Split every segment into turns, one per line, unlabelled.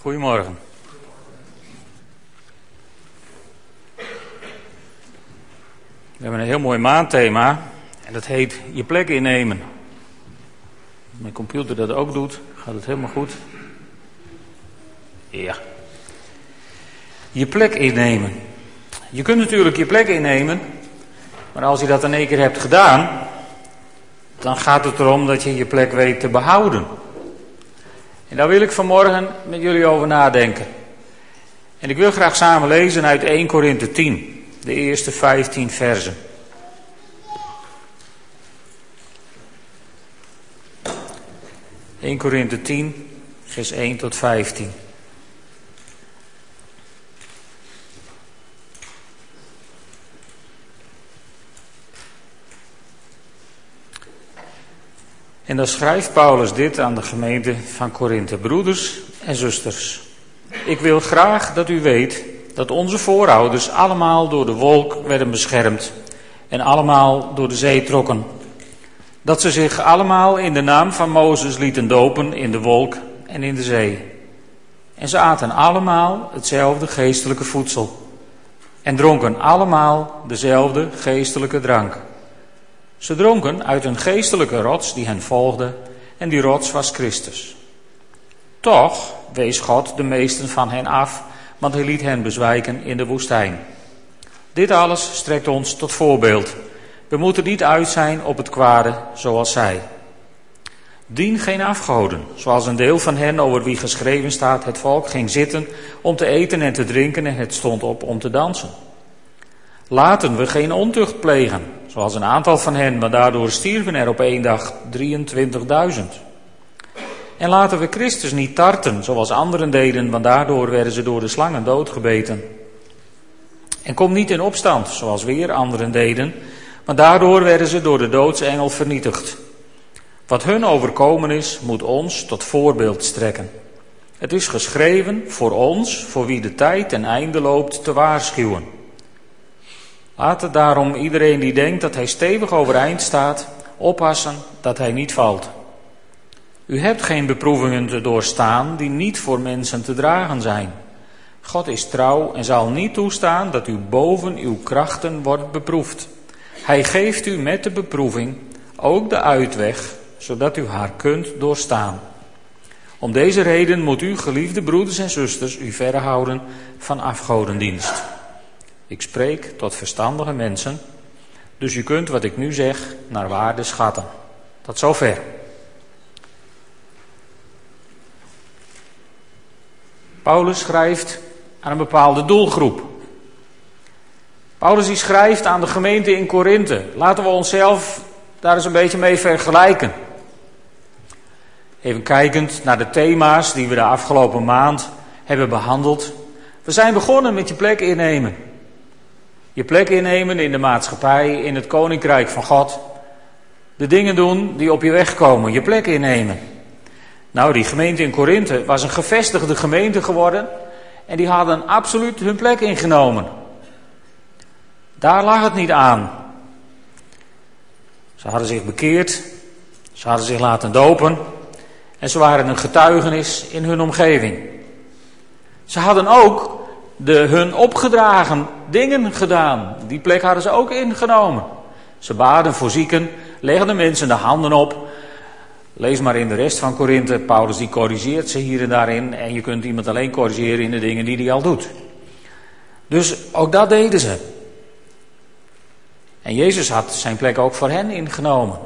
Goedemorgen. We hebben een heel mooi maandthema en dat heet je plek innemen. Als mijn computer dat ook doet, gaat het helemaal goed. Ja. Je plek innemen. Je kunt natuurlijk je plek innemen, maar als je dat in één keer hebt gedaan, dan gaat het erom dat je je plek weet te behouden. En daar wil ik vanmorgen met jullie over nadenken. En ik wil graag samen lezen uit 1 Korinthe 10, de eerste 15 versen. ...1 Korinthe 10, vers 1 tot 15. En dan schrijft Paulus dit aan de gemeente van Korinthe. Broeders en zusters, ik wil graag dat u weet dat onze voorouders allemaal door de wolk werden beschermd en allemaal door de zee trokken. Dat ze zich allemaal in de naam van Mozes lieten dopen in de wolk en in de zee. En ze aten allemaal hetzelfde geestelijke voedsel en dronken allemaal dezelfde geestelijke drank. Ze dronken uit een geestelijke rots die hen volgde, en die rots was Christus. Toch wees God de meesten van hen af, want hij liet hen bezwijken in de woestijn. Dit alles strekt ons tot voorbeeld. We moeten niet uit zijn op het kwade zoals zij. Dien geen afgoden, zoals een deel van hen over wie geschreven staat, het volk ging zitten om te eten en te drinken en het stond op om te dansen. Laten we geen ontucht plegen, zoals een aantal van hen, maar daardoor stierven er op één dag 23.000. En laten we Christus niet tarten, zoals anderen deden, want daardoor werden ze door de slangen doodgebeten. En kom niet in opstand, zoals weer anderen deden, want daardoor werden ze door de doodsengel vernietigd. Wat hun overkomen is, moet ons tot voorbeeld strekken. Het is geschreven voor ons, voor wie de tijd ten einde loopt, te waarschuwen. Laat daarom iedereen die denkt dat hij stevig overeind staat, oppassen dat hij niet valt. U hebt geen beproevingen te doorstaan die niet voor mensen te dragen zijn. God is trouw en zal niet toestaan dat u boven uw krachten wordt beproefd. Hij geeft u met de beproeving ook de uitweg, zodat u haar kunt doorstaan. Om deze reden moet u, geliefde broeders en zusters, u verhouden van afgodendienst. Ik spreek tot verstandige mensen, dus u kunt wat ik nu zeg naar waarde schatten. Tot zover. Paulus schrijft aan een bepaalde doelgroep. Paulus die schrijft aan de gemeente in Korinthe. Laten we onszelf daar eens een beetje mee vergelijken. Even kijkend naar de thema's die we de afgelopen maand hebben behandeld. We zijn begonnen met je plek innemen. Je plek innemen in de maatschappij, in het koninkrijk van God. De dingen doen die op je weg komen, je plek innemen. Nou, die gemeente in Korinthe was een gevestigde gemeente geworden en die hadden absoluut hun plek ingenomen. Daar lag het niet aan. Ze hadden zich bekeerd, ze hadden zich laten dopen en ze waren een getuigenis in hun omgeving. Ze hadden ook de hun opgedragen dingen gedaan. Die plek hadden ze ook ingenomen. Ze baden voor zieken, legden mensen de handen op. Lees maar in de rest van Korinthe, Paulus die corrigeert ze hier en daarin. En je kunt iemand alleen corrigeren in de dingen die hij al doet. Dus ook dat deden ze. En Jezus had zijn plek ook voor hen ingenomen.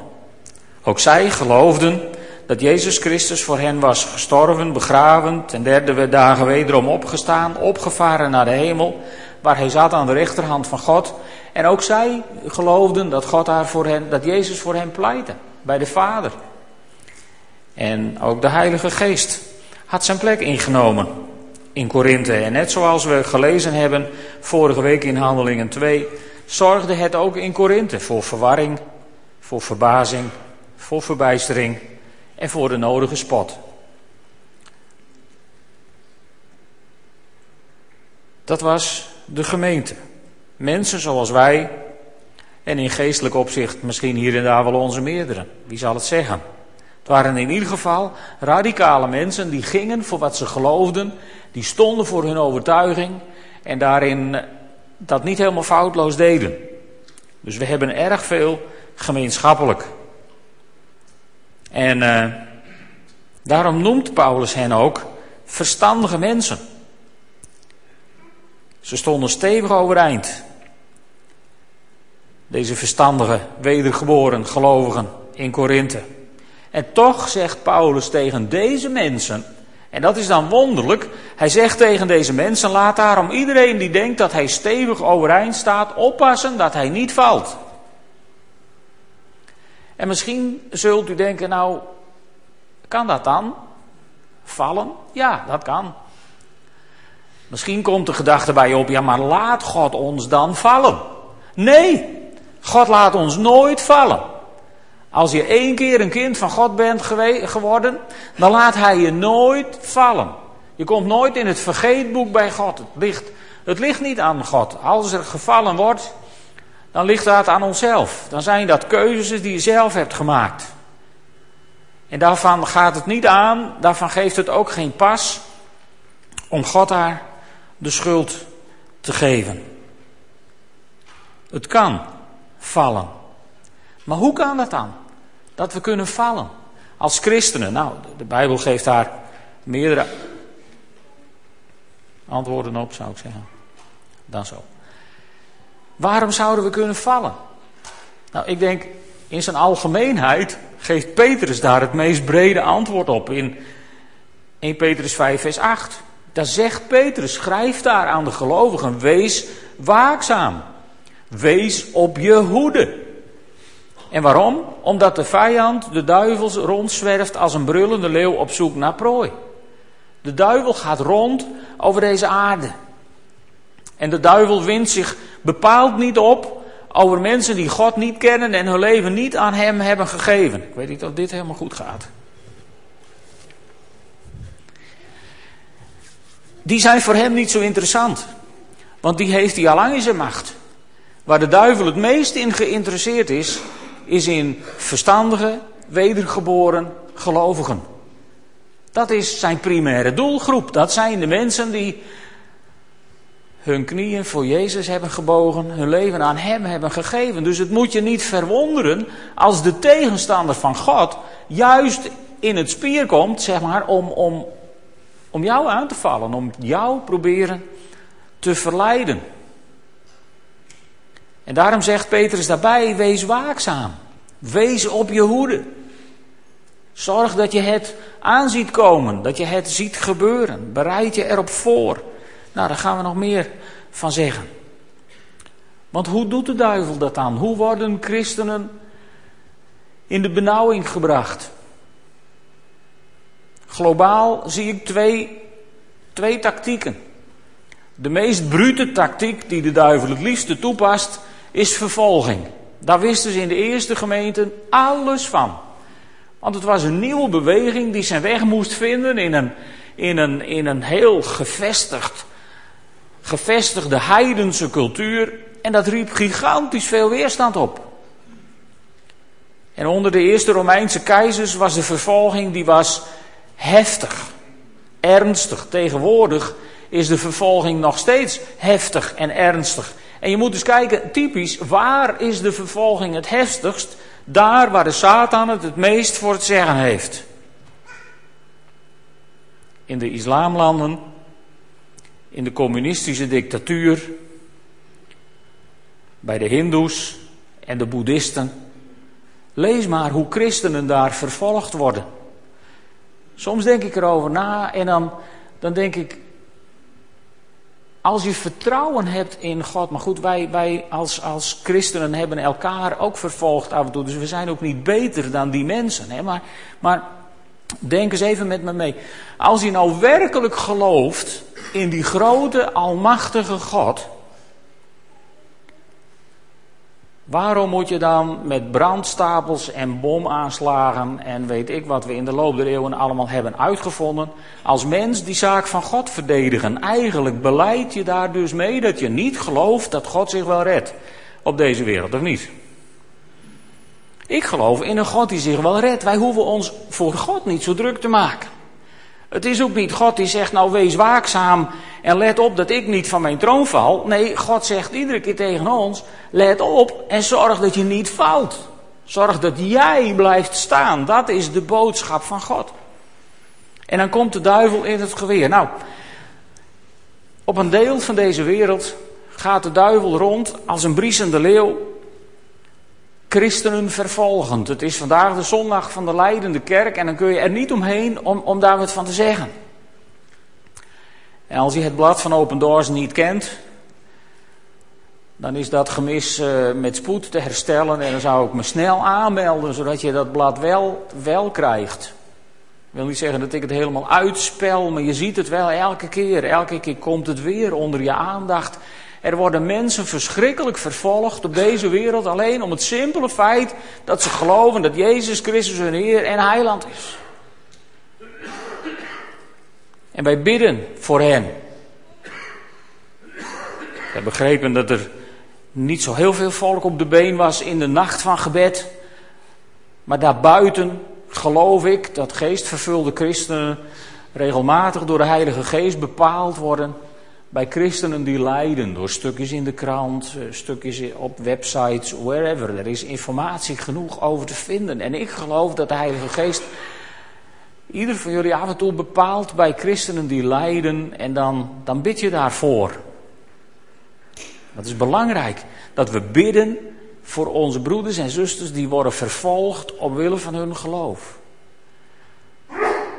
Ook zij geloofden dat Jezus Christus voor hen was gestorven, begraven, ten derde dagen wederom opgestaan, opgevaren naar de hemel, waar hij zat aan de rechterhand van God. En ook zij geloofden dat God daar voor hen, dat Jezus voor hen pleitte, bij de Vader. En ook de Heilige Geest had zijn plek ingenomen in Korinthe. En net zoals we gelezen hebben vorige week in Handelingen 2, zorgde het ook in Korinthe voor verwarring, voor verbazing, voor verbijstering en voor de nodige spot. Dat was de gemeente. Mensen zoals wij en in geestelijk opzicht misschien hier en daar wel onze meerdere. Wie zal het zeggen? Het waren in ieder geval radicale mensen die gingen voor wat ze geloofden, die stonden voor hun overtuiging en daarin dat niet helemaal foutloos deden. Dus we hebben erg veel gemeenschappelijk. En uh, daarom noemt Paulus hen ook verstandige mensen. Ze stonden stevig overeind. Deze verstandige, wedergeboren gelovigen in Korinthe. En toch zegt Paulus tegen deze mensen, en dat is dan wonderlijk, hij zegt tegen deze mensen, laat daarom iedereen die denkt dat hij stevig overeind staat, oppassen dat hij niet valt. En misschien zult u denken, nou, kan dat dan? Vallen? Ja, dat kan. Misschien komt de gedachte bij je op, ja, maar laat God ons dan vallen? Nee, God laat ons nooit vallen. Als je één keer een kind van God bent geworden, dan laat Hij je nooit vallen. Je komt nooit in het vergeetboek bij God. Het ligt, het ligt niet aan God. Als er gevallen wordt, dan ligt dat aan onszelf. Dan zijn dat keuzes die je zelf hebt gemaakt. En daarvan gaat het niet aan, daarvan geeft het ook geen pas om God daar de schuld te geven. Het kan vallen. Maar hoe kan dat dan? Dat we kunnen vallen als christenen. Nou, de Bijbel geeft daar meerdere antwoorden op, zou ik zeggen. Dan zo. Waarom zouden we kunnen vallen? Nou, ik denk in zijn algemeenheid geeft Petrus daar het meest brede antwoord op in 1 Petrus 5, vers 8. Daar zegt Petrus, schrijf daar aan de gelovigen, wees waakzaam. Wees op je hoede. En waarom? Omdat de vijand, de duivel, rondzwerft als een brullende leeuw op zoek naar prooi. De duivel gaat rond over deze aarde. En de duivel wint zich bepaald niet op over mensen die God niet kennen en hun leven niet aan Hem hebben gegeven. Ik weet niet of dit helemaal goed gaat. Die zijn voor Hem niet zo interessant. Want die heeft hij al lang in zijn macht. Waar de duivel het meest in geïnteresseerd is, is in verstandige, wedergeboren gelovigen. Dat is zijn primaire doelgroep. Dat zijn de mensen die hun knieën voor Jezus hebben gebogen, hun leven aan Hem hebben gegeven. Dus het moet je niet verwonderen als de tegenstander van God juist in het spier komt, zeg maar, om, om, om jou aan te vallen, om jou proberen te verleiden. En daarom zegt Petrus daarbij: wees waakzaam. Wees op je hoede. Zorg dat je het aanziet komen, dat je het ziet gebeuren. Bereid je erop voor. Nou, daar gaan we nog meer van zeggen. Want hoe doet de duivel dat dan? Hoe worden christenen in de benauwing gebracht? Globaal zie ik twee, twee tactieken. De meest brute tactiek die de duivel het liefste toepast, is vervolging. Daar wisten ze in de eerste gemeente alles van. Want het was een nieuwe beweging die zijn weg moest vinden in een, in een, in een heel gevestigd, gevestigde heidense cultuur. En dat riep gigantisch veel weerstand op. En onder de eerste Romeinse keizers was de vervolging die was heftig, ernstig. Tegenwoordig is de vervolging nog steeds heftig en ernstig. En je moet dus kijken, typisch, waar is de vervolging het heftigst? Daar waar de Satan het het meest voor het zeggen heeft. In de islamlanden, in de communistische dictatuur, bij de Hindoes en de Boeddhisten. Lees maar hoe christenen daar vervolgd worden. Soms denk ik erover na en dan, dan denk ik, als je vertrouwen hebt in God, maar goed, wij, wij als, als christenen hebben elkaar ook vervolgd af en toe, dus we zijn ook niet beter dan die mensen. Hè? Maar, maar denk eens even met me mee. Als je nou werkelijk gelooft in die grote, almachtige God, Waarom moet je dan met brandstapels en bomaanslagen en weet ik wat we in de loop der eeuwen allemaal hebben uitgevonden, als mens die zaak van God verdedigen? Eigenlijk beleid je daar dus mee dat je niet gelooft dat God zich wel redt op deze wereld, of niet?
Ik geloof in een God die zich wel redt. Wij hoeven ons voor God niet zo druk te maken. Het is ook niet God die zegt, nou wees waakzaam en let op dat ik niet van mijn troon val. Nee, God zegt iedere keer tegen ons, let op en zorg dat je niet valt. Zorg dat jij blijft staan. Dat is de boodschap van God. En dan komt de duivel in het geweer. Nou, op een deel van deze wereld gaat de duivel rond als een briesende leeuw christenen vervolgend. Het is vandaag de zondag van de leidende kerk en dan kun je er niet omheen om, om daar wat van te zeggen. En als je het blad van Open Doors niet kent, dan is dat gemis uh, met spoed te herstellen en dan zou ik me snel aanmelden, zodat je dat blad wel, wel krijgt. Ik wil niet zeggen dat ik het helemaal uitspel, maar je ziet het wel elke keer. Elke keer komt het weer onder je aandacht. Er worden mensen verschrikkelijk vervolgd op deze wereld alleen om het simpele feit dat ze geloven dat Jezus Christus hun Heer en Heiland is. En wij bidden voor hen. Heb begrepen dat er niet zo heel veel volk op de been was in de nacht van gebed. Maar daarbuiten geloof ik dat geestvervulde christenen regelmatig door de Heilige Geest bepaald worden bij christenen die lijden door stukjes in de krant, eh, stukjes op websites, wherever. Er is informatie genoeg over te vinden. En ik geloof dat de Heilige Geest ieder van jullie af en toe bepaalt bij christenen die lijden en dan, dan bid je daarvoor. Dat is belangrijk, dat we bidden voor onze broeders en zusters die worden vervolgd omwille van hun geloof.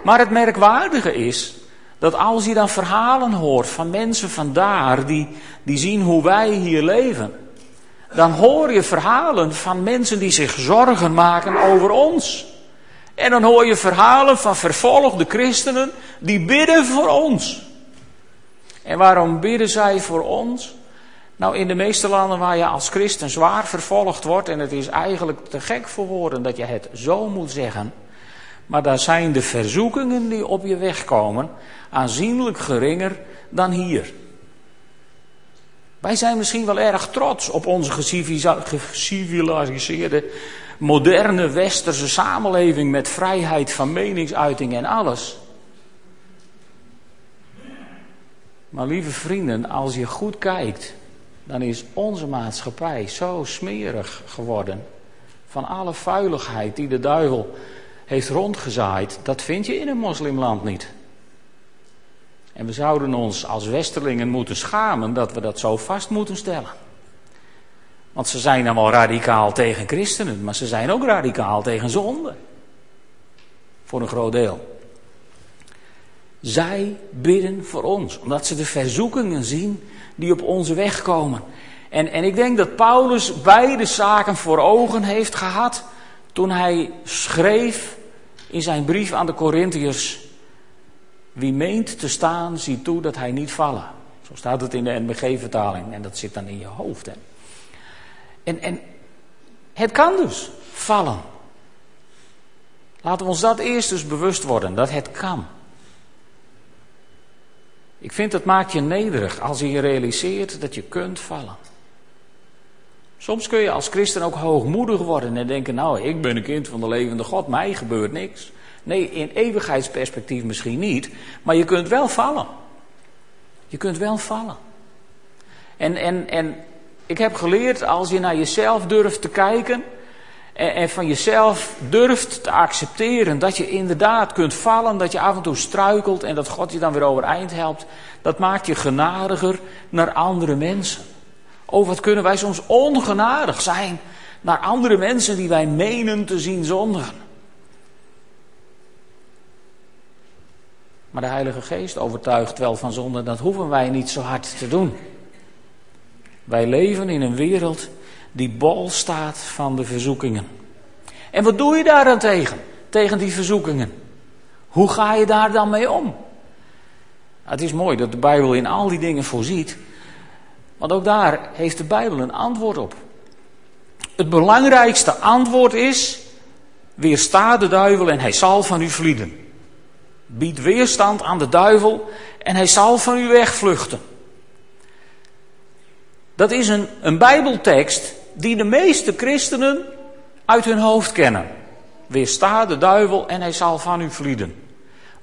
Maar het merkwaardige is dat als je dan verhalen hoort van mensen vandaar die, die zien hoe wij hier leven, dan hoor je verhalen van mensen die zich zorgen maken over ons. En dan hoor je verhalen van vervolgde christenen die bidden voor ons. En waarom bidden zij voor ons? Nou, in de meeste landen waar je als christen zwaar vervolgd wordt, en het is eigenlijk te gek voor woorden dat je het zo moet zeggen, maar daar zijn de verzoekingen die op je weg komen aanzienlijk geringer dan hier. Wij zijn misschien wel erg trots op onze geciviliseerde, moderne westerse samenleving met vrijheid van meningsuiting en alles. Maar lieve vrienden, als je goed kijkt, dan is onze maatschappij zo smerig geworden van alle vuiligheid die de duivel heeft rondgezaaid. Dat vind je in een moslimland niet. En we zouden ons als westerlingen moeten schamen dat we dat zo vast moeten stellen. Want ze zijn dan wel radicaal tegen christenen, maar ze zijn ook radicaal tegen zonde. Voor een groot deel. Zij bidden voor ons, omdat ze de verzoekingen zien die op onze weg komen. En, en ik denk dat Paulus beide zaken voor ogen heeft gehad toen hij schreef in zijn brief aan de Corinthiërs wie meent te staan, ziet toe dat hij niet vallen. Zo staat het in de NBG-vertaling en dat zit dan in je hoofd. Hè. En, en het kan dus vallen. Laten we ons dat eerst dus bewust worden, dat het kan. Ik vind het maakt je nederig als je je realiseert dat je kunt vallen. Soms kun je als christen ook hoogmoedig worden en denken, nou, ik ben een kind van de levende God, mij gebeurt niks. Nee, in eeuwigheidsperspectief misschien niet, maar je kunt wel vallen. Je kunt wel vallen. En, en, en ik heb geleerd, als je naar jezelf durft te kijken en, en van jezelf durft te accepteren dat je inderdaad kunt vallen, dat je af en toe struikelt en dat God je dan weer overeind helpt, dat maakt je genadiger naar andere mensen. Oh, wat kunnen wij soms ongenadig zijn naar andere mensen die wij menen te zien zondigen. Maar de Heilige Geest overtuigt wel van zonde, dat hoeven wij niet zo hard te doen. Wij leven in een wereld die bol staat van de verzoekingen. En wat doe je daar dan tegen? Tegen die verzoekingen. Hoe ga je daar dan mee om? Het is mooi dat de Bijbel in al die dingen voorziet. Want ook daar heeft de Bijbel een antwoord op. Het belangrijkste antwoord is: weersta de duivel en hij zal van u vlieden. Bied weerstand aan de duivel en hij zal van u wegvluchten. Dat is een, een Bijbeltekst die de meeste christenen
uit hun hoofd kennen. Weersta de duivel en hij zal van u vlieden.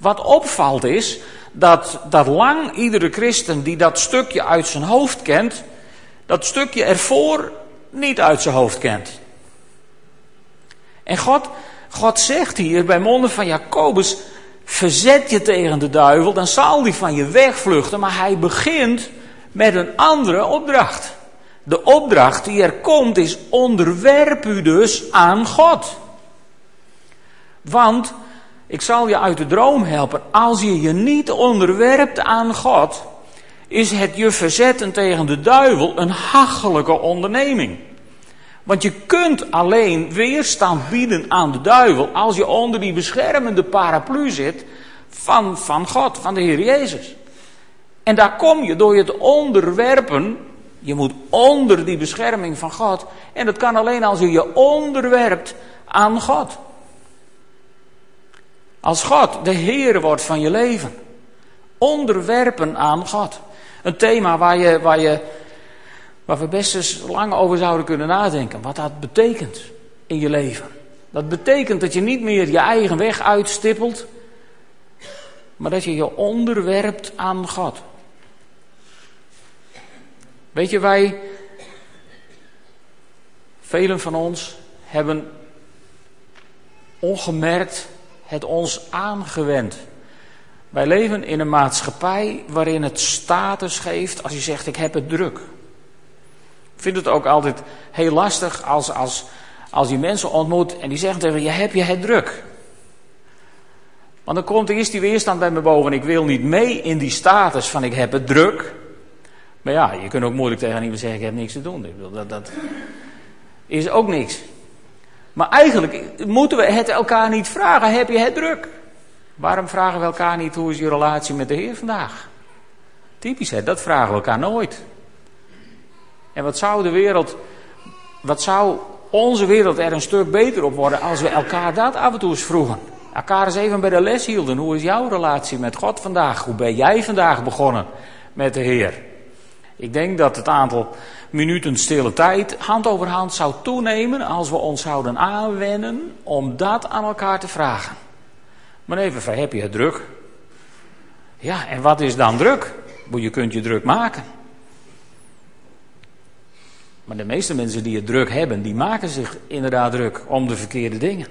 Wat opvalt is dat, dat lang iedere christen die dat stukje uit zijn hoofd kent, dat stukje ervoor niet uit zijn hoofd kent. En God, God zegt hier bij monden van Jacobus, verzet je tegen de duivel, dan zal die van je wegvluchten, maar hij begint met een andere opdracht. De opdracht die er komt is onderwerp u dus aan God. Want, ik zal je uit de droom helpen, als je je niet onderwerpt aan God, is het je verzetten tegen de duivel een hachelijke onderneming. Want je kunt alleen weerstand bieden aan de duivel als je onder die beschermende paraplu zit van, van God, van de Heer Jezus. En daar kom je door je te onderwerpen. Je moet onder die bescherming van God. En dat kan alleen als je je onderwerpt aan God. Als God de Heer wordt van je leven. Onderwerpen aan God. Een thema waar, je, waar, je, waar we best eens lang over zouden kunnen nadenken. Wat dat betekent in je leven. Dat betekent dat je niet meer je eigen weg uitstippelt. Maar dat je je onderwerpt aan God. Weet je, wij, velen van ons, hebben ongemerkt het ons aangewend. Wij leven in een maatschappij waarin het status geeft als je zegt ik heb het druk. Ik vind het ook altijd heel lastig als, als, als je mensen ontmoet en die zeggen tegen je heb je het druk. Want dan komt er eerst die weerstand bij me boven. Ik wil niet mee in die status van ik heb het druk. Maar ja, je kunt ook moeilijk tegen iemand zeggen: Ik heb niks te doen. Dat, dat is ook niks. Maar eigenlijk moeten we het elkaar niet vragen: Heb je het druk? Waarom vragen we elkaar niet hoe is je relatie met de Heer vandaag? Typisch, hè? dat vragen we elkaar nooit. En wat zou de wereld, wat zou onze wereld er een stuk beter op worden als we elkaar dat af en toe eens vroegen? Elkaar eens even bij de les hielden. Hoe is jouw relatie met God vandaag? Hoe ben jij vandaag begonnen met de Heer? Ik denk dat het aantal minuten stille tijd hand over hand zou toenemen als we ons zouden aanwennen om dat aan elkaar te vragen. Maar even, heb je het druk? Ja, en wat is dan druk? Je kunt je druk maken. Maar de meeste mensen die het druk hebben, die maken zich inderdaad druk om de verkeerde dingen.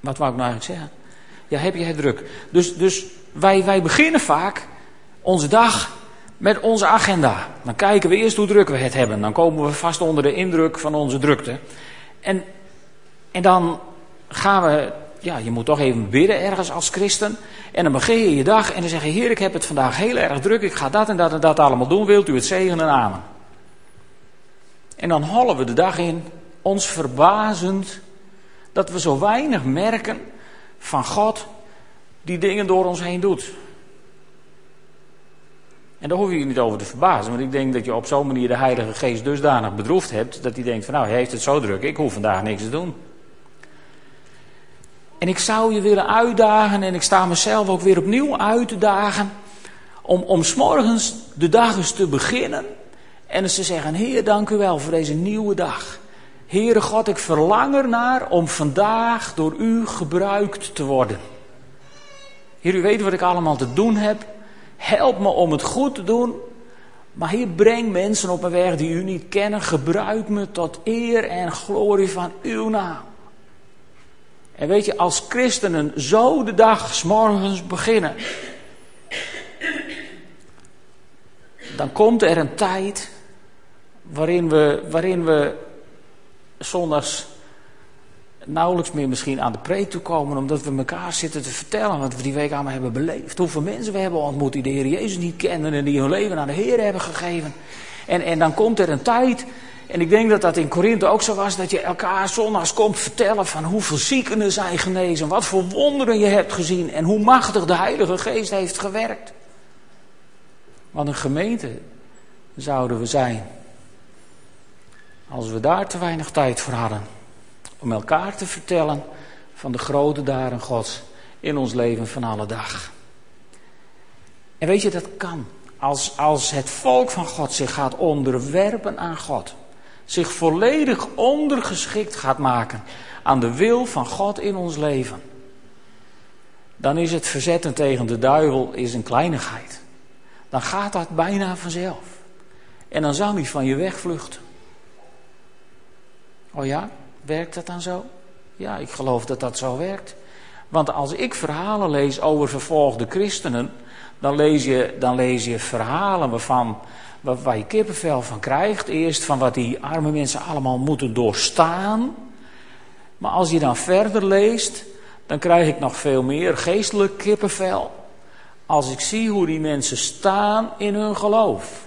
Wat wou ik nou eigenlijk zeggen? Ja, heb je het druk? Dus, dus wij, wij beginnen vaak onze dag met onze agenda. Dan kijken we eerst hoe druk we het hebben. Dan komen we vast onder de indruk van onze drukte. En, en dan gaan we, ja, je moet toch even bidden ergens als christen. En dan begin je je dag en dan zeg je, Heer, ik heb het vandaag heel erg druk. Ik ga dat en dat en dat allemaal doen. Wilt u het zegenen? Amen. En dan hollen we de dag in, ons verbazend dat we zo weinig merken van God die dingen door ons heen doet. En daar hoef je je niet over te verbazen, want ik denk dat je op zo'n manier de Heilige Geest dusdanig bedroefd hebt dat hij denkt van nou, hij heeft het zo druk, ik hoef vandaag niks te doen. En ik zou je willen uitdagen en ik sta mezelf ook weer opnieuw uit te dagen om, om s'morgens de dag eens te beginnen en eens te zeggen, Heer, dank u wel voor deze nieuwe dag. Heere God, ik verlang ernaar om vandaag door u gebruikt te worden. Heer, u weet wat ik allemaal te doen heb. Help me om het goed te doen. Maar Heer, breng mensen op mijn weg die u niet kennen. Gebruik me tot eer en glorie van uw naam. En weet je, als christenen zo de dag s morgens beginnen. Dan komt er een tijd waarin we, waarin we zondags nauwelijks meer misschien aan de preek toe komen, omdat we elkaar zitten te vertellen wat we die week allemaal hebben beleefd. Hoeveel mensen we hebben ontmoet die de Heer Jezus niet kennen en die hun leven aan de Heer hebben gegeven. En, en dan komt er een tijd, en ik denk dat dat in Korinthe ook zo was, dat je elkaar zondags komt vertellen van hoeveel ziekenen zijn genezen, wat voor wonderen je hebt gezien en hoe machtig de Heilige Geest heeft gewerkt. Wat een gemeente zouden we zijn als we daar te weinig tijd voor hadden om elkaar te vertellen van de grote daren Gods in ons leven van alle dag. En weet je, dat kan. Als, als het volk van God zich gaat onderwerpen aan God,
zich volledig ondergeschikt gaat maken aan de wil van God in ons leven, dan is het verzetten tegen de duivel is een kleinigheid. Dan gaat dat bijna vanzelf. En dan zal hij van je wegvluchten. Oh ja, werkt dat dan zo? Ja, ik geloof dat dat zo werkt. Want als ik verhalen lees over vervolgde christenen, dan lees je, dan lees je verhalen waarvan, waar je kippenvel van krijgt. Eerst van wat die arme mensen allemaal moeten doorstaan. Maar als je dan verder leest, dan krijg ik nog veel meer geestelijk kippenvel. Als ik zie hoe die mensen staan in hun geloof.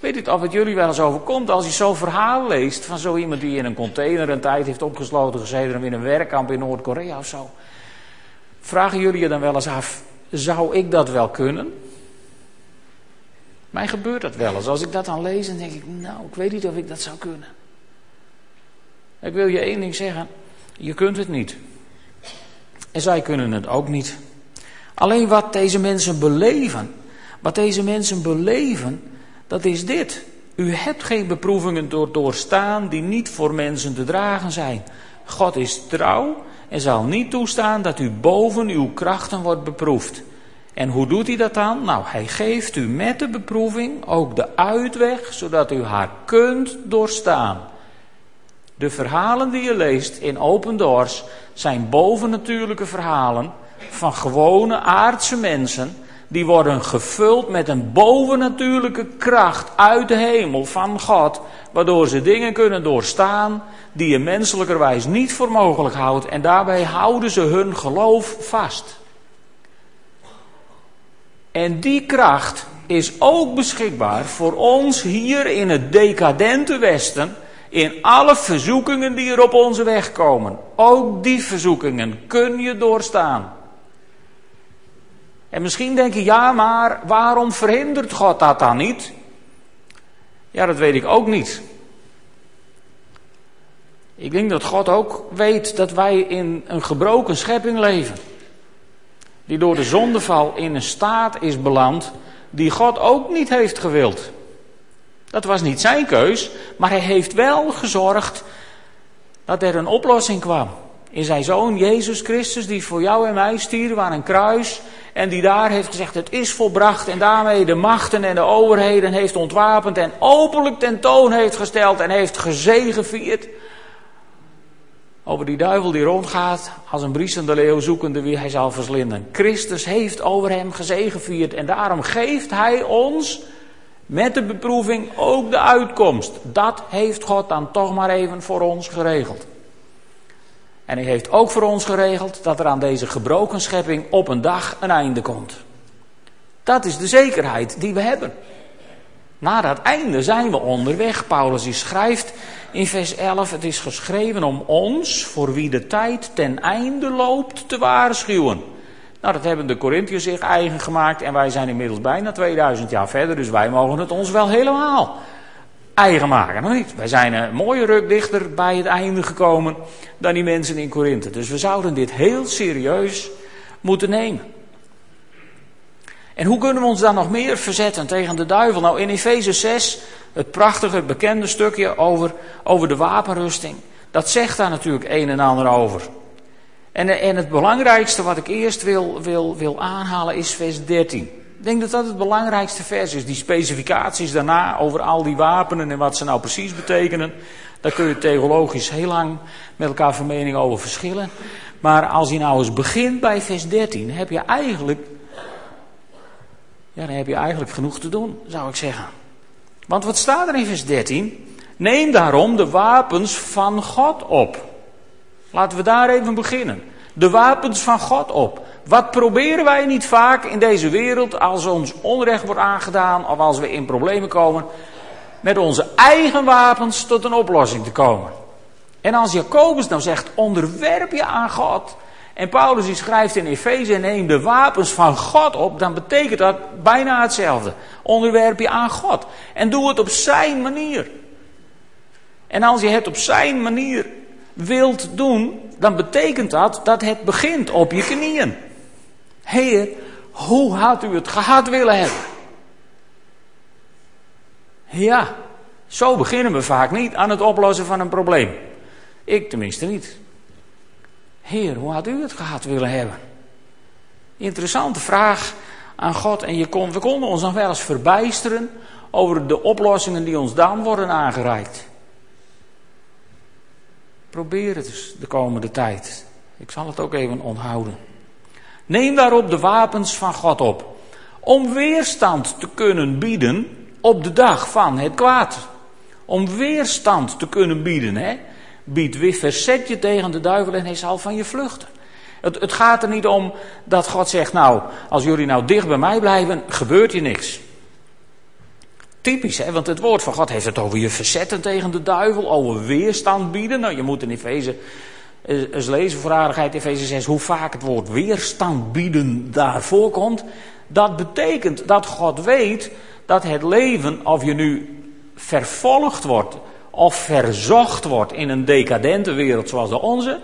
Ik weet niet of het jullie wel eens overkomt als je zo'n verhaal leest van zo iemand die in een container een tijd heeft opgesloten gezeten in een werkkamp in Noord-Korea of zo. Vragen jullie je dan wel eens af, zou ik dat wel kunnen? Mij gebeurt dat wel eens. Als ik dat dan lees, dan denk ik, nou, ik weet niet of ik dat zou kunnen. Ik wil je één ding zeggen, je kunt het niet. En zij kunnen het ook niet. Alleen wat deze mensen beleven, wat deze mensen beleven, dat is dit. U hebt geen beproevingen door doorstaan die niet voor mensen te dragen zijn. God is trouw en zal niet toestaan dat u boven uw krachten wordt beproefd. En hoe doet hij dat dan? Nou, hij geeft u met de beproeving ook de uitweg, zodat u haar kunt doorstaan. De verhalen die je leest in Open Doors zijn bovennatuurlijke verhalen van gewone aardse mensen. Die worden gevuld met een bovennatuurlijke kracht uit de hemel van God. Waardoor ze dingen kunnen doorstaan die je menselijkerwijs niet voor mogelijk houdt. En daarbij houden ze hun geloof vast. En die kracht is ook beschikbaar voor ons hier in het decadente Westen in alle verzoekingen die er op onze weg komen. Ook die verzoekingen kun je doorstaan. En misschien denk je, ja, maar waarom verhindert God dat dan niet? Ja, dat weet ik ook niet. Ik denk dat God ook weet dat wij in een gebroken schepping leven. Die door de zondeval in een staat is beland die God ook niet heeft gewild. Dat was niet zijn keus, maar hij heeft wel gezorgd dat er een oplossing kwam. In zijn zoon Jezus Christus, die voor jou en mij stierf aan een kruis. En die daar heeft gezegd: Het is volbracht. En daarmee de machten en de overheden heeft ontwapend. En openlijk tentoon heeft gesteld en heeft gezegevierd. Over die duivel die rondgaat als een briesende leeuw zoekende wie hij zal verslinden. Christus heeft over hem gezegevierd. En daarom geeft hij ons met de beproeving ook de uitkomst. Dat heeft God dan toch maar even voor ons geregeld. En hij heeft ook voor ons geregeld dat er aan deze gebroken schepping op een dag een einde komt. Dat is de zekerheid die we hebben. Na dat einde zijn we onderweg. Paulus schrijft in vers 11: Het is geschreven om ons, voor wie de tijd ten einde loopt, te waarschuwen. Nou, dat hebben de Corinthiërs zich eigen gemaakt en wij zijn inmiddels bijna 2000 jaar verder, dus wij mogen het ons wel helemaal eigen maken. Nog niet. Wij zijn een mooie ruk dichter bij het einde gekomen dan die mensen in Korinthe. Dus we zouden dit heel serieus moeten nemen. En hoe kunnen we ons dan nog meer verzetten tegen de duivel? Nou, in Efeze 6, het prachtige, bekende stukje over, over de wapenrusting. Dat zegt daar natuurlijk een en ander over. En, en het belangrijkste wat ik eerst wil, wil, wil aanhalen is vers 13. Ik denk dat dat het belangrijkste vers is. Die specificaties daarna over al die wapenen en wat ze nou precies betekenen. Daar kun je theologisch heel lang met elkaar van mening over verschillen. Maar als je nou eens begint bij vers 13, heb je eigenlijk. Ja, dan heb je eigenlijk genoeg te doen, zou ik zeggen. Want wat staat er in vers 13? Neem daarom de wapens van God op. Laten we daar even beginnen. De wapens van God op. Wat proberen wij niet vaak in deze wereld als ons onrecht wordt aangedaan of als we in problemen komen, met onze eigen wapens tot een oplossing te komen. En als Jacobus nou zegt, onderwerp je aan God. En Paulus die schrijft in Efeze, neem de wapens van God op, dan betekent dat bijna hetzelfde. Onderwerp je aan God. En doe het op zijn manier. En als je het op zijn manier wilt doen, dan betekent dat dat het begint op je knieën. Heer, hoe had u het gehad willen hebben? Ja, Zo beginnen we vaak niet aan het oplossen van een probleem. Ik tenminste niet. Heer, hoe had u het gehad willen hebben? Interessante vraag aan God. En je kon, we konden ons nog wel eens verbijsteren over de oplossingen die ons dan worden aangereikt. Probeer het eens de komende tijd. Ik zal het ook even onthouden. Neem daarop de wapens van God op. Om weerstand te kunnen bieden op de dag van het kwaad. Om weerstand te kunnen bieden. Hè? Bied weer, verzet je tegen de duivel en hij zal van je vluchten. Het, het gaat er niet om dat God zegt, nou, als jullie nou dicht bij mij blijven, gebeurt je niks. Typisch, hè? want het woord van God heeft het over je verzetten tegen de duivel, over weerstand bieden. Nou, je moet in Efeze eens lezen voor aardigheid, Efeze 6, hoe vaak het woord weerstand bieden daar voorkomt. Dat betekent dat God weet dat het leven, of je nu vervolgd wordt of verzocht wordt in een decadente wereld zoals de onze,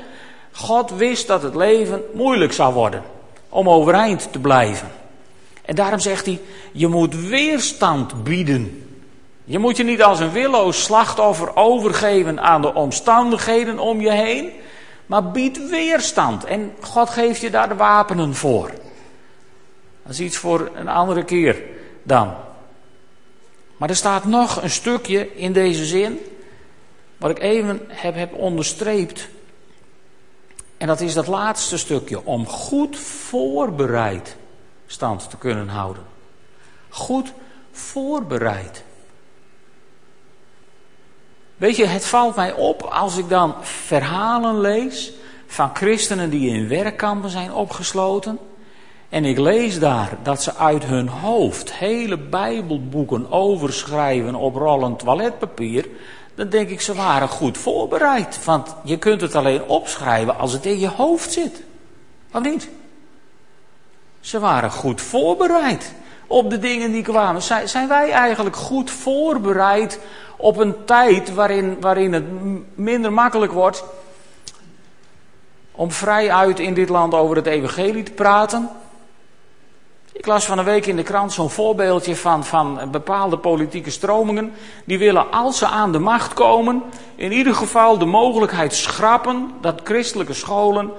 God wist dat het leven moeilijk zou worden om overeind te blijven. En daarom zegt hij, je moet weerstand bieden. Je moet je niet als een willoos slachtoffer overgeven aan de omstandigheden om je heen, maar bied weerstand. En God geeft je daar de wapenen voor. Dat is iets voor een andere keer dan. Maar er staat nog een stukje in deze zin, wat ik even heb, heb onderstreept. En dat is dat laatste stukje, om goed voorbereid stand te kunnen houden. Goed voorbereid. Weet je, het valt mij op als ik dan verhalen lees van christenen die in werkkampen zijn opgesloten. En ik lees daar dat ze uit hun hoofd hele Bijbelboeken overschrijven op rollend toiletpapier. Dan denk ik, ze waren goed voorbereid. Want je kunt het alleen opschrijven als het in je hoofd zit. Of niet? Ze waren goed voorbereid op de dingen die kwamen. Zijn wij eigenlijk goed voorbereid op een tijd waarin, waarin het minder makkelijk wordt om vrij uit in dit land over het evangelie te praten? Ik las van een week in de krant zo'n voorbeeldje van, van bepaalde politieke stromingen. Die willen, als ze aan de macht komen, in ieder geval de mogelijkheid schrappen dat christelijke scholen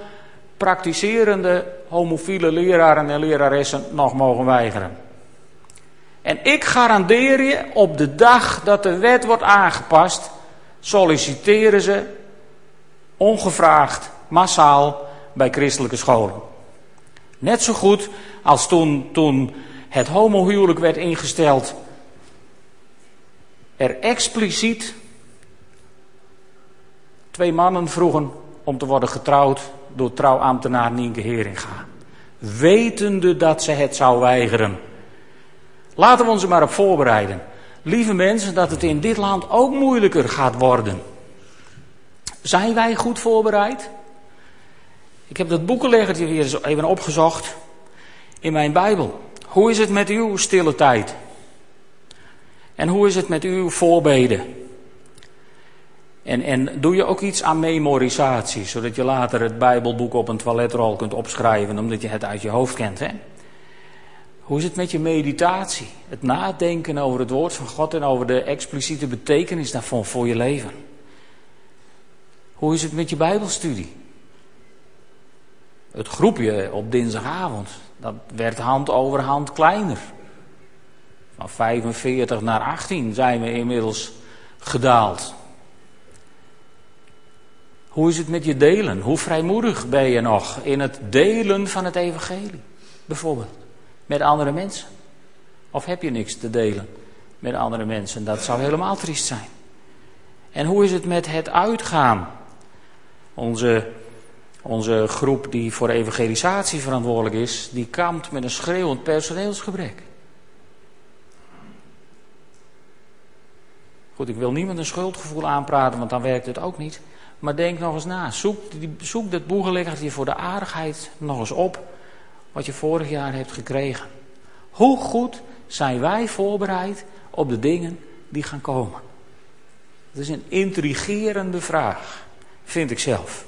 praktiserende homofiele leraren en leraressen nog mogen weigeren. En ik garandeer je, op de dag dat de wet wordt aangepast, solliciteren ze ongevraagd, massaal bij christelijke scholen. Net zo goed als toen, toen het homohuwelijk werd ingesteld, er expliciet twee mannen vroegen om te worden getrouwd door trouwambtenaar Nienke Heringa. Wetende dat ze het zou weigeren. Laten we ons er maar op voorbereiden. Lieve mensen, dat het in dit land ook moeilijker gaat worden. Zijn wij goed voorbereid? Ik heb dat boekenleggertje weer even opgezocht in mijn Bijbel. Hoe is het met uw stille tijd? En hoe is het met uw voorbeden? En, en doe je ook iets aan memorisatie, zodat je later het Bijbelboek op een toiletrol kunt opschrijven, omdat je het uit je hoofd kent. Hè? Hoe is het met je meditatie? Het nadenken over het woord van God en over de expliciete betekenis daarvan voor je leven. Hoe is het met je Bijbelstudie? Het groepje op dinsdagavond, dat werd hand over hand kleiner. Van 45 naar 18 zijn we inmiddels gedaald. Hoe is het met je delen? Hoe vrijmoedig ben je nog in het delen van het evangelie? Bijvoorbeeld met andere mensen. Of heb je niks te delen met andere mensen? Dat zou helemaal triest zijn. En hoe is het met het uitgaan? Onze, onze groep die voor evangelisatie verantwoordelijk is, die kampt met een schreeuwend personeelsgebrek. Goed, ik wil niemand een schuldgevoel aanpraten, want dan werkt het ook niet. Maar denk nog eens na. Zoek, zoek dat boegeliggertje voor de aardigheid nog eens op. Wat je vorig jaar hebt gekregen. Hoe goed zijn wij voorbereid op de dingen die gaan komen? Dat is een intrigerende vraag, vind ik zelf.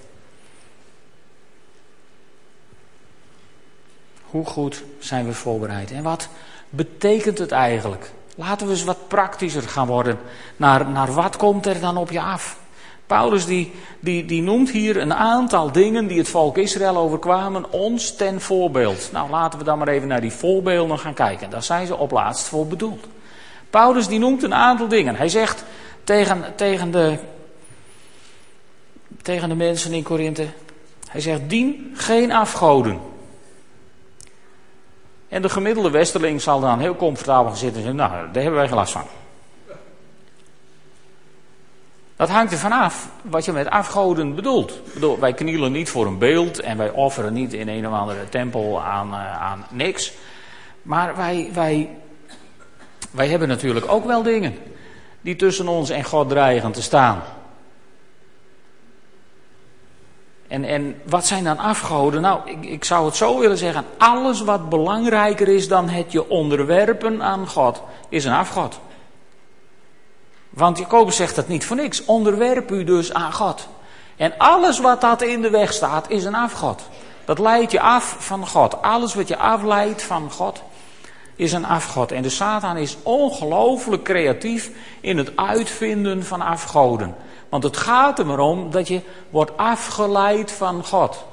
Hoe goed zijn we voorbereid? En wat betekent het eigenlijk Laten we eens wat praktischer gaan worden. Naar, naar wat komt er dan op je af? Paulus die, die, die noemt hier een aantal dingen die het volk Israël overkwamen ons ten voorbeeld. Nou, laten we dan maar even naar die voorbeelden gaan kijken. Daar zijn ze op laatst voor bedoeld. Paulus die noemt een aantal dingen. Hij zegt tegen, tegen, de, tegen de mensen in Korinthe, hij zegt, dien geen afgoden. En de gemiddelde westerling zal dan heel comfortabel zitten en zeggen, nou, daar hebben wij geen last van. Dat hangt er vanaf wat je met afgoden bedoelt. Bedoel, wij knielen niet voor een beeld en wij offeren niet in een of andere tempel aan, uh, aan niks. Maar wij, wij, wij hebben natuurlijk ook wel dingen die tussen ons en God dreigen te staan. En, en wat zijn dan afgoden? Nou, ik, ik zou het zo willen zeggen. Alles wat belangrijker is dan het je onderwerpen aan God, is een afgod. Want Jacobus zegt dat niet voor niks. Onderwerp u dus aan God. En alles wat dat in de weg staat, is een afgod. Dat leidt je af van God. Alles wat je afleidt van God, is een afgod. En de Satan is ongelooflijk creatief in het uitvinden van afgoden. Want het gaat er maar om dat je wordt afgeleid van God.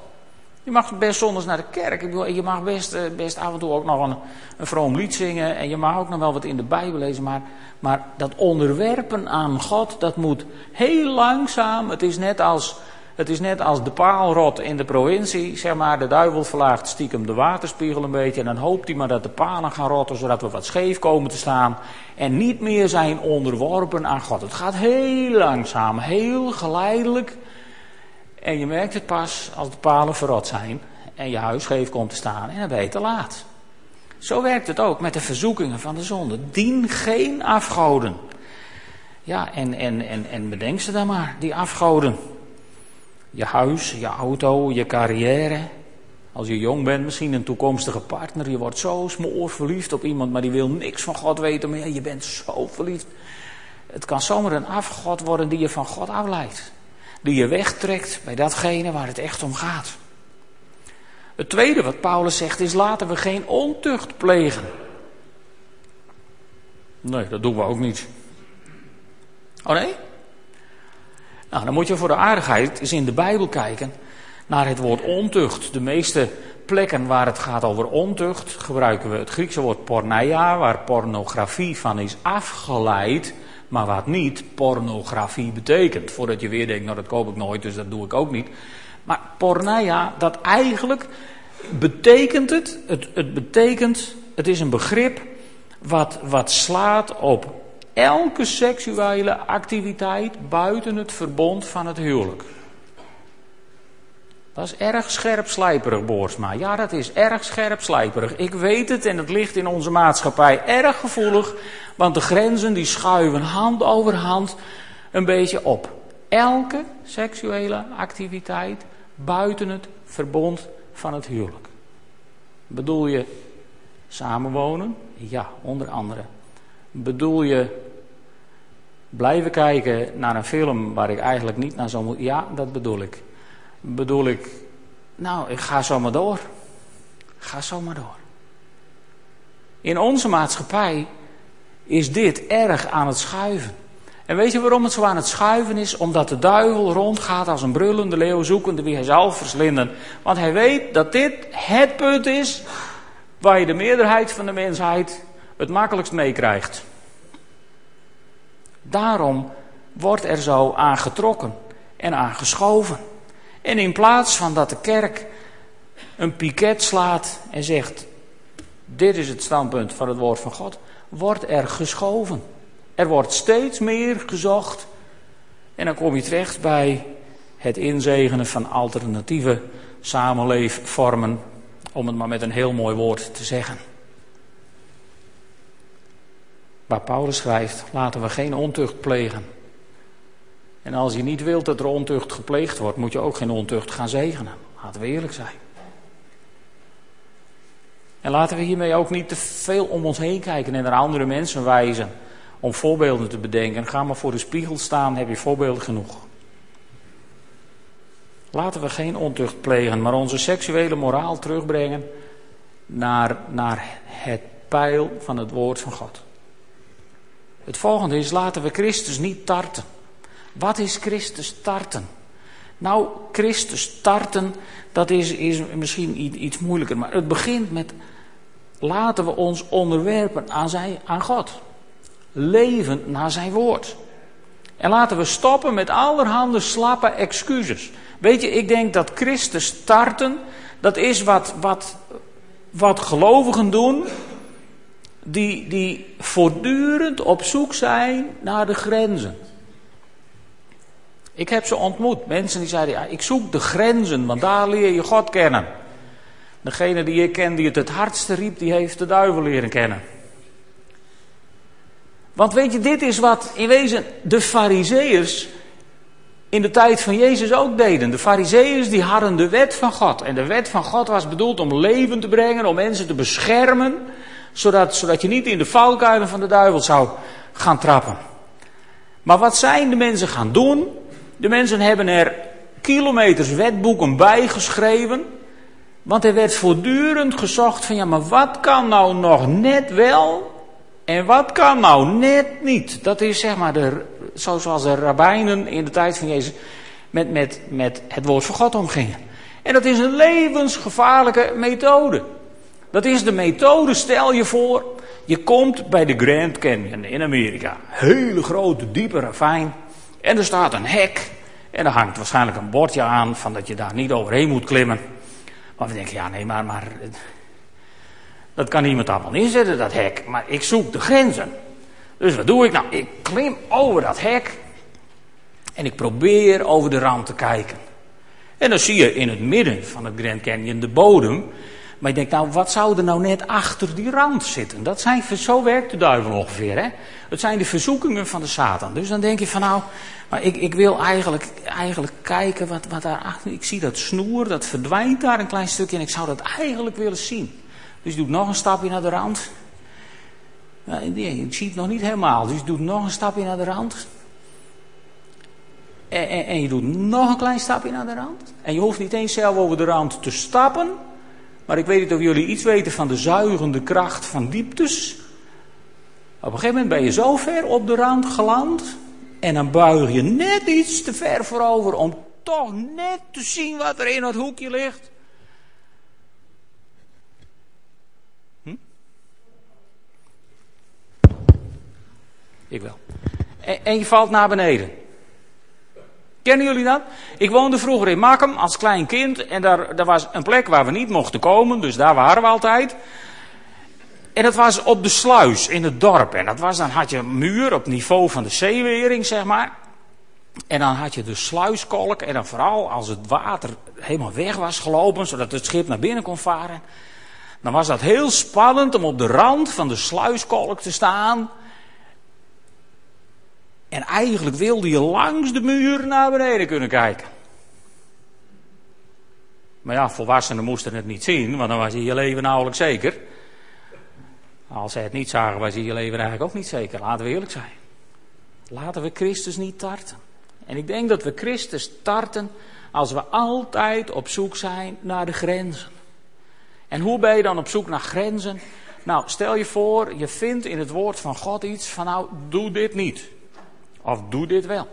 Je mag best zondags naar de kerk. Je mag best, eh, best af en toe ook nog een, een vroom lied zingen. En je mag ook nog wel wat in de Bijbel lezen. Maar, maar dat onderwerpen aan God, dat moet heel langzaam. Het is net als, het is net als de paalrot in de provincie. Zeg maar, de duivel verlaagt stiekem de waterspiegel een beetje. En dan hoopt hij maar dat de palen gaan rotten, zodat we wat scheef komen te staan. En niet meer zijn onderworpen aan God. Het gaat heel langzaam, heel geleidelijk. En je merkt het pas als de palen verrot zijn en je huis komt te staan en dan ben je te laat. Zo werkt het ook met de verzoekingen van de zonde. Dien geen afgoden. Ja, en, en, en, en bedenk ze dan maar, die afgoden. Je huis, je auto, je carrière. Als je jong bent, misschien een toekomstige partner. Je wordt zo smoor verliefd op iemand, maar die wil niks van God weten meer. Je bent zo verliefd. Het kan zomaar een afgod worden die je van God afleidt die je wegtrekt bij datgene waar het echt om gaat. Het tweede wat Paulus zegt is: laten we geen ontucht plegen. Nee, dat doen we ook niet. Oh nee? Nou, dan moet je voor de aardigheid eens in de Bijbel kijken naar het woord ontucht. De meeste plekken waar het gaat over ontucht gebruiken we het Griekse woord porneia, waar pornografie van is afgeleid maar wat niet pornografie betekent. Voordat je weer denkt, nou dat koop ik nooit, dus dat doe ik ook niet. Maar porneia, dat eigenlijk betekent het, het, het betekent, het is een begrip wat, wat slaat op elke seksuele activiteit buiten het verbond van het huwelijk. Dat is erg scherp slijperig, Boersma. Ja, dat is erg scherp slijperig. Ik weet het en het ligt in onze maatschappij erg gevoelig. Want de grenzen die schuiven hand over hand een beetje op. Elke seksuele activiteit buiten het verbond van het huwelijk. Bedoel je samenwonen? Ja, onder andere. Bedoel je blijven kijken naar een film waar ik eigenlijk niet naar zou moeten? Ja, dat bedoel ik bedoel ik, nou, ik ga zo maar door. Ga zo maar door. In onze maatschappij is dit erg aan het schuiven. En weet je waarom het zo aan het schuiven is? Omdat de duivel rondgaat als een brullende leeuw zoekende wie hij zal verslinden. Want hij weet dat dit het punt is waar je de meerderheid van de mensheid het makkelijkst meekrijgt. Daarom wordt er zo aangetrokken en aangeschoven. En in plaats van dat de kerk een piket slaat en zegt: Dit is het standpunt van het woord van God, wordt er geschoven. Er wordt steeds meer gezocht. En dan kom je terecht bij het inzegenen van alternatieve samenleefvormen, om het maar met een heel mooi woord te zeggen. Waar Paulus schrijft: laten we geen ontucht plegen. En als je niet wilt dat er ontucht gepleegd wordt, moet je ook geen ontucht gaan zegenen. Laten we eerlijk zijn. En laten we hiermee ook niet te veel om ons heen kijken en naar andere mensen wijzen om voorbeelden te bedenken. Ga maar voor de spiegel staan, heb je voorbeelden genoeg. Laten we geen ontucht plegen, maar onze seksuele moraal terugbrengen naar, naar het pijl van het woord van God. Het volgende is, laten we Christus niet tarten. Wat is Christus tarten? Nou, Christus tarten, dat is, is misschien iets moeilijker. Maar het begint met, laten we ons onderwerpen aan, zijn, aan God. Leven naar zijn woord. En laten we stoppen met allerhande slappe excuses. Weet je, ik denk dat Christus tarten, dat is wat, wat, wat gelovigen doen, die, die voortdurend op zoek zijn naar de grenzen. Ik heb ze ontmoet, mensen die zeiden, ja, ik zoek de grenzen, want daar leer je God kennen. Degene die ik ken die het het hardste riep, die heeft de duivel leren kennen. Want weet je, dit is wat in wezen de fariseërs in de tijd van Jezus ook deden. De fariseeërs die hadden de wet van God. En de wet van God was bedoeld om leven te brengen, om mensen te beschermen, zodat, zodat je niet in de valkuilen van de duivel zou gaan trappen. Maar wat zijn de mensen gaan doen? De mensen hebben er kilometers wetboeken bij geschreven. Want er werd voortdurend gezocht van ja, maar wat kan nou nog net wel en wat kan nou net niet? Dat is zeg maar de, zoals de rabbijnen in de tijd van Jezus met, met, met het woord van God omgingen. En dat is een levensgevaarlijke methode. Dat is de methode, stel je voor, je komt bij de Grand Canyon in Amerika. Hele grote, diepe ravijn. En er staat een hek. En er hangt waarschijnlijk een bordje aan van dat je daar niet overheen moet klimmen. Maar we denken, ja nee, maar, maar dat kan iemand allemaal inzetten, dat hek. Maar ik zoek de grenzen. Dus wat doe ik nou? Ik klim over dat hek. En ik probeer over de rand te kijken. En dan zie je in het midden van het Grand Canyon de bodem. Maar je denkt, nou, wat zou er nou net achter die rand zitten? Dat zijn, zo werkt de duivel ongeveer, hè? Het zijn de verzoekingen van de Satan. Dus dan denk je van, nou, maar ik, ik wil eigenlijk, eigenlijk kijken wat, wat daar achter... Ik zie dat snoer, dat verdwijnt daar een klein stukje en ik zou dat eigenlijk willen zien. Dus je doet nog een stapje naar de rand. Nee, ik zie het nog niet helemaal. Dus je doet nog een stapje naar de rand. En, en, en, je doet nog een klein stapje naar de rand. En je hoeft niet eens zelf over de rand te stappen. Maar ik weet niet of jullie iets weten van de zuigende kracht van dieptes. Op een gegeven moment ben je zo ver op de rand geland. En dan buig je net iets te ver voorover om toch net te zien wat er in het hoekje ligt. Ik wel. En, je valt naar beneden. Kennen jullie dat? Ik woonde vroeger in Makkum als klein kind. En daar, daar was een plek waar we niet mochten komen. Dus daar waren we altijd. En dat was op de sluis in het dorp. En dat was, dan had je een muur op niveau van de zeewering, zeg maar. En dan had je de sluiskolk. En dan vooral als het water helemaal weg was gelopen, zodat het schip naar binnen kon varen. Dan was dat heel spannend om op de rand van de sluiskolk te staan. En eigenlijk wilde je langs de muur naar beneden kunnen kijken. Maar ja, volwassenen moesten het niet zien, want dan was je je leven nauwelijks zeker. Als ze het niet zagen, was je je leven eigenlijk ook niet zeker. Laten we eerlijk zijn. Laten we Christus niet tarten. En ik denk dat we Christus tarten als we altijd op zoek zijn naar de grenzen. En hoe ben je dan op zoek naar grenzen? Nou, stel je voor, je vindt in het woord van God iets van nou, doe dit niet. Of doe dit wel.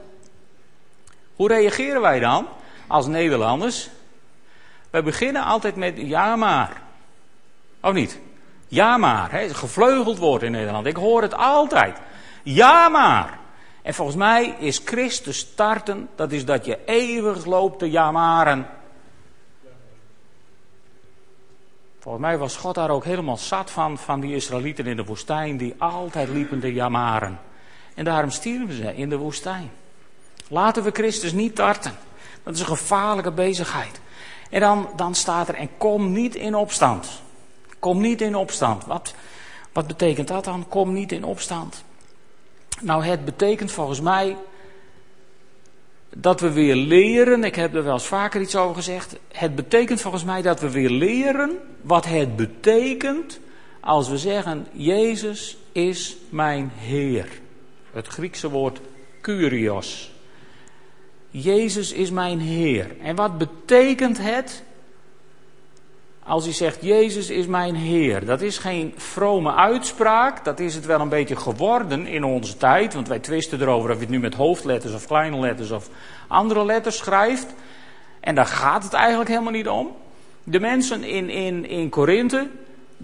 Hoe reageren wij dan als Nederlanders? Wij beginnen altijd met ja maar. Of niet? Ja maar. Hè? Gevleugeld woord in Nederland. Ik hoor het altijd. Ja maar. En volgens mij is Christus starten, dat is dat je eeuwig loopt te jamaren. Volgens mij was God daar ook helemaal zat van, van die Israëlieten in de woestijn, die altijd liepen te jamaren. En daarom stierven ze in de woestijn. Laten we Christus niet tarten. Dat is een gevaarlijke bezigheid. En dan, dan staat er, en kom niet in opstand. Kom niet in opstand. Wat, wat betekent dat dan? Kom niet in opstand. Nou, het betekent volgens mij dat we weer leren, ik heb er wel eens vaker iets over gezegd. Het betekent volgens mij dat we weer leren wat het betekent als we zeggen: Jezus is mijn Heer. Het Griekse woord kurios. Jezus is mijn Heer. En wat betekent het als hij zegt, Jezus is mijn Heer. Dat is geen vrome uitspraak, dat is het wel een beetje geworden in onze tijd. Want wij twisten erover of je het nu met hoofdletters of kleine letters of andere letters schrijft. En daar gaat het eigenlijk helemaal niet om. De mensen in, in, in Korinthe,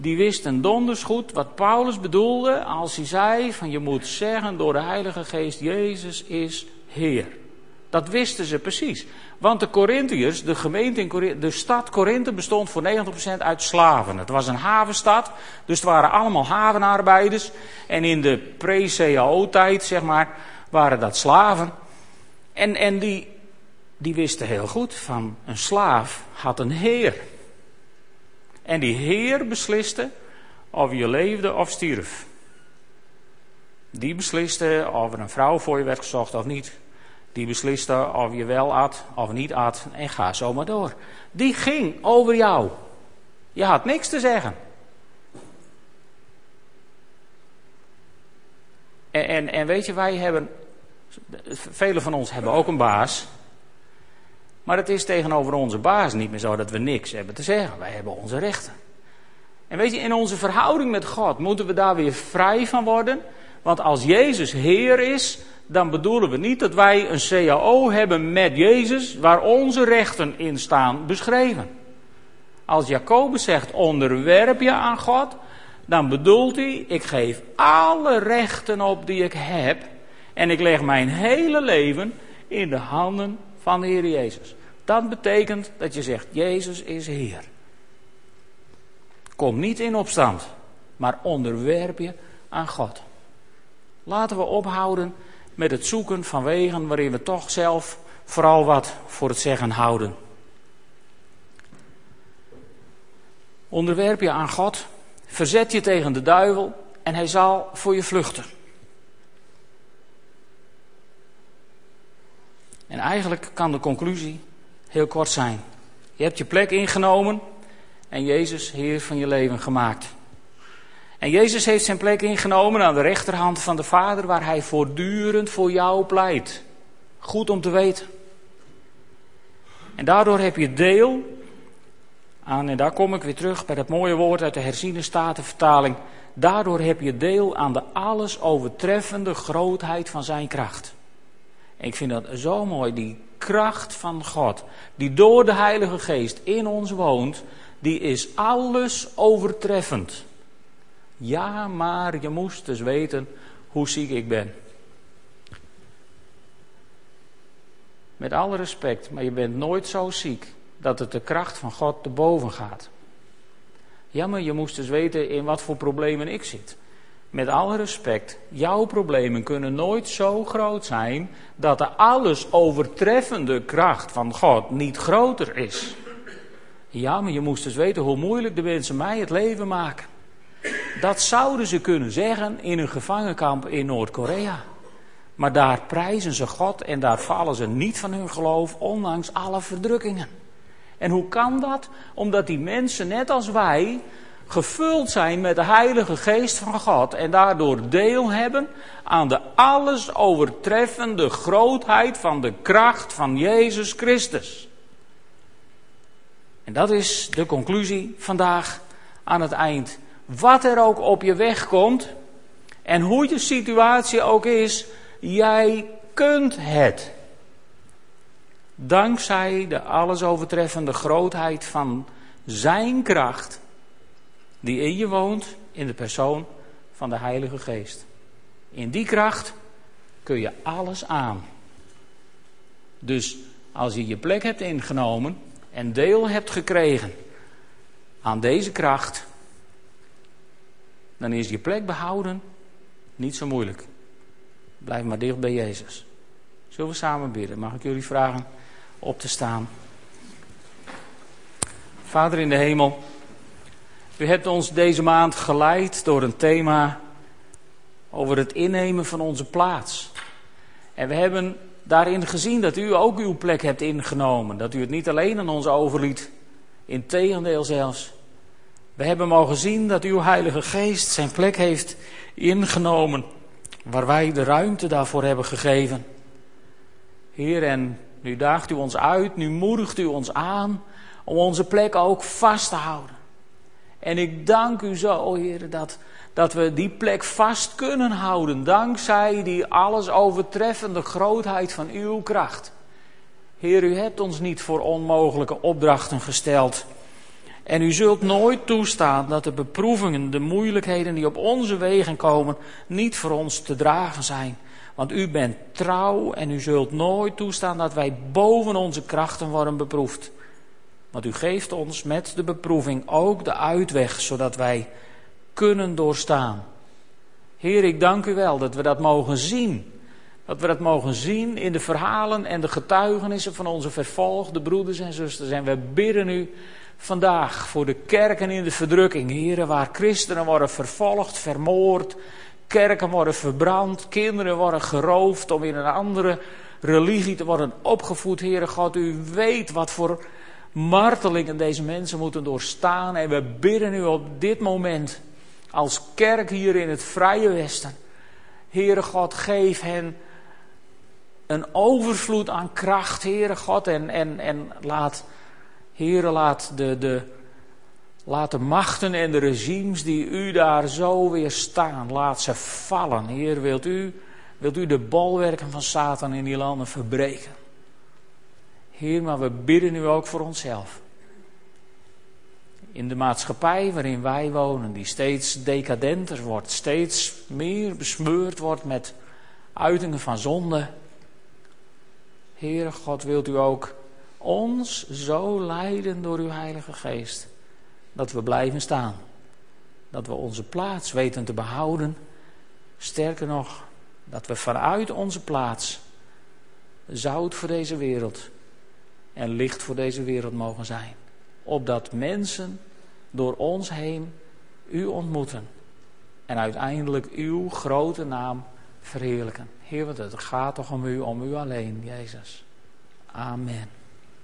die wisten donders goed wat Paulus bedoelde als hij zei van je moet zeggen door de Heilige Geest, Jezus is Heer. Dat wisten ze precies. Want de Corinthiërs, de gemeente in Korinthe, de stad Korinthe bestond voor 90% uit slaven. Het was een havenstad, dus het waren allemaal havenarbeiders. En in de pre-CAO-tijd, zeg maar, waren dat slaven. En, en die, die wisten heel goed van een slaaf had een heer. En die heer besliste of je leefde of stierf. Die besliste of er een vrouw voor je werd gezocht of niet. Die besliste of je wel at of niet at en ga zo maar door. Die ging over jou. Je had niks te zeggen. En, en, en weet je, wij hebben, velen van ons hebben ook een baas. Maar het is tegenover onze baas niet meer zo dat we niks hebben te zeggen. Wij hebben onze rechten. En weet je, in onze verhouding met God moeten we daar weer vrij van worden. Want als Jezus Heer is, dan bedoelen we niet dat wij een CAO hebben met Jezus waar onze rechten in staan beschreven. Als Jacobus zegt onderwerp je aan God, dan bedoelt hij ik geef alle rechten op die ik heb en ik leg mijn hele leven in de handen van de Heer Jezus. Dat betekent dat je zegt Jezus is Heer. Kom niet in opstand, maar onderwerp je aan God. Laten we ophouden met het zoeken van wegen waarin we toch zelf vooral wat voor het zeggen houden. Onderwerp je aan God, verzet je tegen de duivel en hij zal voor je vluchten. En eigenlijk kan de conclusie heel kort zijn. Je hebt je plek ingenomen en Jezus Heer van je leven gemaakt. En Jezus heeft zijn plek ingenomen aan de rechterhand van de Vader, waar hij voortdurend voor jou pleit. Goed om te weten. En daardoor heb je deel aan, en daar kom ik weer terug bij dat mooie woord uit de herziene statenvertaling. Daardoor heb je deel aan de alles overtreffende grootheid van zijn kracht. Ik vind dat zo mooi, die kracht van God, die door de Heilige Geest in ons woont, die is alles overtreffend. Ja, maar je moest dus weten hoe ziek ik ben. Met alle respect, maar je bent nooit zo ziek dat het de kracht van God te boven gaat. Ja, maar je moest dus weten in wat voor problemen ik zit. Met alle respect, jouw problemen kunnen nooit zo groot zijn dat de alles overtreffende kracht van God niet groter is. Ja, maar je moest dus weten hoe moeilijk de mensen mij het leven maken. Dat zouden ze kunnen zeggen in een gevangenkamp in Noord-Korea. Maar daar prijzen ze God en daar vallen ze niet van hun geloof, ondanks alle verdrukkingen. En hoe kan dat? Omdat die mensen, net als wij, gevuld zijn met de Heilige Geest van God en daardoor deel hebben aan de alles overtreffende grootheid van de kracht van Jezus Christus. En dat is de conclusie vandaag aan het eind wat er ook op je weg komt en hoe je situatie ook is, jij kunt het. Dankzij de alles overtreffende grootheid van Zijn kracht, die in je woont in de persoon van de Heilige Geest. In die kracht kun je alles aan. Dus als je je plek hebt ingenomen en deel hebt gekregen aan deze kracht, dan is je plek behouden niet zo moeilijk. Blijf maar dicht bij Jezus. Zullen we samen bidden? Mag ik jullie vragen op te staan? Vader in de hemel, u hebt ons deze maand geleid door een thema over het innemen van onze plaats. En we hebben daarin gezien dat u ook uw plek hebt ingenomen. Dat u het niet alleen aan ons overliet, integendeel zelfs. We hebben mogen zien dat uw Heilige Geest zijn plek heeft ingenomen, waar wij de ruimte daarvoor hebben gegeven. Heer, en nu daagt u ons uit, nu moedigt u ons aan om onze plek ook vast te houden. En ik dank u zo, Heer, dat, dat we die plek vast kunnen houden, dankzij die alles overtreffende grootheid van uw kracht. Heer, u hebt ons niet voor onmogelijke opdrachten gesteld. En u zult nooit toestaan dat de beproevingen, de moeilijkheden die op onze wegen komen, niet voor ons te dragen zijn. Want u bent trouw en u zult nooit toestaan dat wij boven onze krachten worden beproefd. Want u geeft ons met de beproeving ook de uitweg, zodat wij kunnen doorstaan. Heer, ik dank u wel dat we dat mogen zien. Dat we dat mogen zien in de verhalen en de getuigenissen van onze vervolgde broeders en zusters. En we bidden u vandaag voor de kerken in de verdrukking, heren, waar christenen worden vervolgd, vermoord, kerken worden verbrand, kinderen worden geroofd om in een andere religie te worden opgevoed. Heere God, u weet wat voor martelingen deze mensen moeten doorstaan. En we bidden u op dit moment als kerk hier in het Vrije Westen. Heere God, geef hen een overvloed aan kracht, Heere God. En, en, en laat, Heere, laat de, de, laat de machten en de regimes die u daar zo weer staan, laat ze vallen. Heer, wilt u, wilt u de bolwerken van Satan in die landen verbreken? Heer, maar we bidden u ook voor onszelf. In de maatschappij waarin wij wonen, die steeds decadenter wordt, steeds meer besmeurd wordt met uitingen van zonde. Heere God, wilt u ook ons zo leiden door uw Heilige Geest, dat we blijven staan. Dat we onze plaats weten te behouden. Sterker nog, dat we vanuit onze plaats zout voor deze wereld en licht voor deze wereld mogen zijn. Opdat mensen door ons heen u ontmoeten. En uiteindelijk uw grote naam verheerlijken. Heer, want het gaat toch om u, om u alleen, Jezus. Amen.